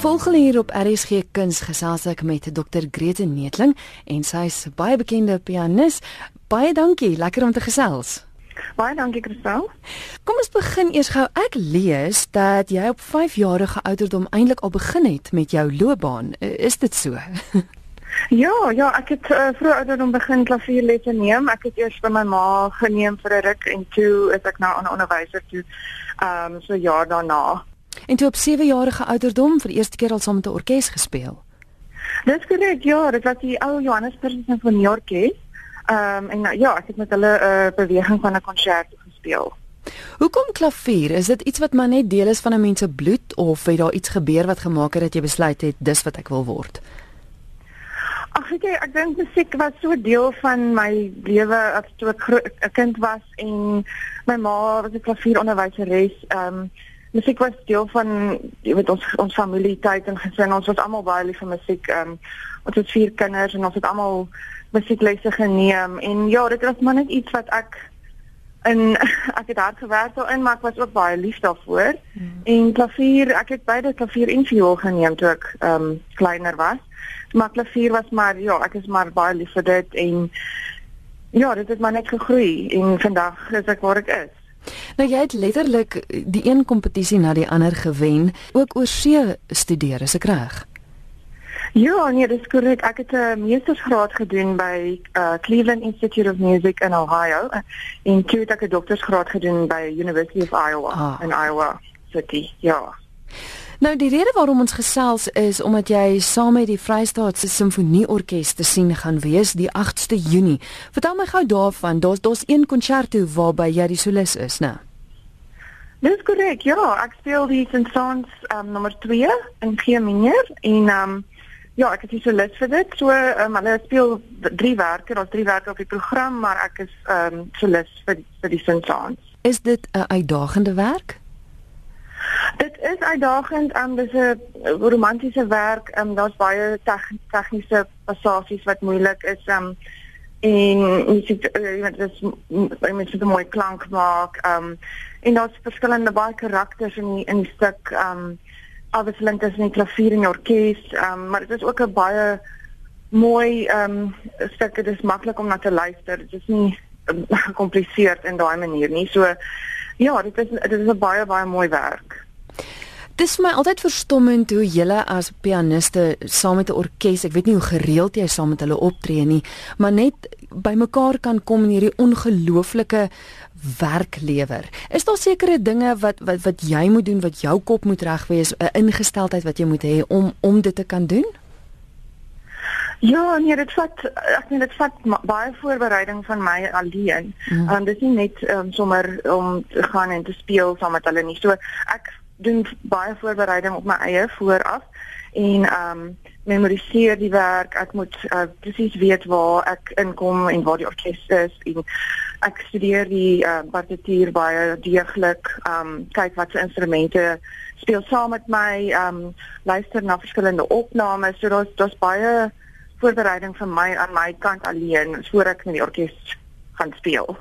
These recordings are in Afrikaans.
Volgende hier op RSG Kuns gesels ek met Dr Grete Netling en sy is baie bekende pianis. Baie dankie, lekker om te gesels. Baie dankie Christel. Kom ons begin eers gou. Ek lees dat jy op 5 jarige ouderdom eintlik al begin het met jou loopbaan. Is dit so? Ja, ja, ek het uh, vroeg ouderdom begin klavierlesse neem. Ek het eers by my ma geneem vir 'n ruk en toe is ek nou aan 'n onderwyser toe. Ehm um, so jaar daarna. En toe op 7 jarige ouderdom vir die eerste keer al saam met 'n orkes gespeel. Dis korrek, ja, dit was die ou Johannesburg Sinfonieorkes. Ehm um, en nou, ja, ek het met hulle 'n uh, beweging van 'n konsert gespeel. Hoekom klavier? Is dit iets wat maar net deel is van 'n mens se bloed of het daar iets gebeur wat gemaak het dat jy besluit het dis wat ek wil word? Ag, jy, ek dink musiek was so deel van my lewe as toe ek 'n kind was en my ma was 'n klavieronderwyseres. Ehm um, musiek was deel van jy weet ons ons familie tyd en gesin. Ons was almal baie lief vir musiek. Um, ons het vier kinders en ons het almal musieklesse geneem. En ja dit was maar net iets wat ek en ek het hard gewerk daarin maar ek was ook baie lief daarvoor. Hmm. en klavier ek het beide klavier en viool geneem toe ek um, kleiner was. Maar klavier was maar ja ek is maar baie lief vir dit en ja dit het maar net gegroei. En vandag is ek waar ek is Nou jy het letterlik die een kompetisie na die ander gewen, ook oor see studeer, is ek reg? Ja, nee, dis korrek. Ek het 'n meestersgraad gedoen by uh, Cleveland Institute of Music in Ohio en toe het ek 'n doktorsgraad gedoen by University of Iowa ah. in Iowa City. Ja. Nou die rede waarom ons gesels is omdat jy saam met die Vrystaatse Simfonieorkes te sien gaan wees die 8ste Junie. Vertel my gou daarvan. Daar's daar's een konserto waarby jy die solis is, né? Dis korrek. Ja, ek speel die Saint-Saëns um, nommer 2 in G minor en um ja, ek is die solis vir dit. So um, hulle speel drie werke, daar's drie werke op die program, maar ek is um solis vir vir die Saint-Saëns. Is dit 'n uitdagende werk? Dit is uitdagend um, dis 'n romantiese werk. Ehm um, daar's baie tegniese passasies wat moeilik is. Ehm um, en jy sien uh, jy weet dis jy moet 'n mooi klank maak. Ehm um, en daar's verskillende baie karakters in die, in die stuk. Ehm um, afwisselend tussen die klavier en orkes. Ehm um, maar dit is ook 'n baie mooi ehm um, stuk. Dit is maklik om na te luister. Dit is nie gecompliseerd um, in daai manier nie. So Ja, dit is dit is 'n baie baie mooi werk. Dit is my altyd verstommend hoe julle as pianiste saam met 'n orkes, ek weet nie hoe gereeld jy saam met hulle optree nie, maar net bymekaar kan kom in hierdie ongelooflike werk lewer. Is daar sekere dinge wat wat wat jy moet doen wat jou kop moet reg wees, 'n ingesteldheid wat jy moet hê om om dit te kan doen? Ja, nee, dit vat ek meen dit vat baie voorbereiding van my alleen. Mm. Um, dit is nie net um, sommer om te gaan en te speel saam met hulle nie. So ek doen baie voorbereiding op my eie vooraf en ehm um, memoriseer die werk. Ek moet uh, presies weet waar ek inkom en waar die orkes is en ek studeer die uh, partituur baie deeglik. Ehm um, kyk wat se instrumente speel saam met my. Ehm um, luister na verskillende opnames. So daar's daar's baie voorbereiding vir my aan my kant alleen voor ek met die orkes gaan speel.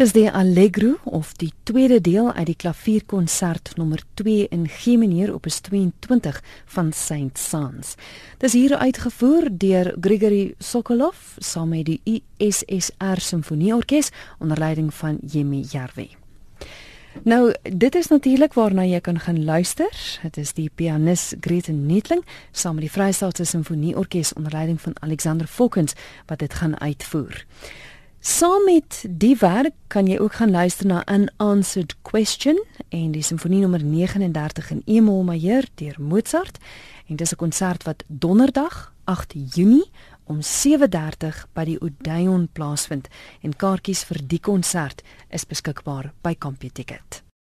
Dis die Allegro of die tweede deel uit die klavierkonsert nommer 2 in G mineur op 22 van Saint Saens. Dis hier uitgevoer deur Grigory Sokolov saam met die USSR Simfonieorkes onder leiding van Yemi Jarve. Nou, dit is natuurlik waarna jy kan gaan luister. Dit is die pianis Grete Netling saam met die Vrystaatse Simfonieorkes onder leiding van Alexander Fokkens wat dit gaan uitvoer. Saam met die werk kan jy ook gaan luister na Unanswered Question en die simfonie nommer 39 in E-mol majeur deur Mozart en dis 'n konsert wat donderdag 8 Junie om 7:30 by die Odeon plaasvind en kaartjies vir die konsert is beskikbaar by CompuTicket.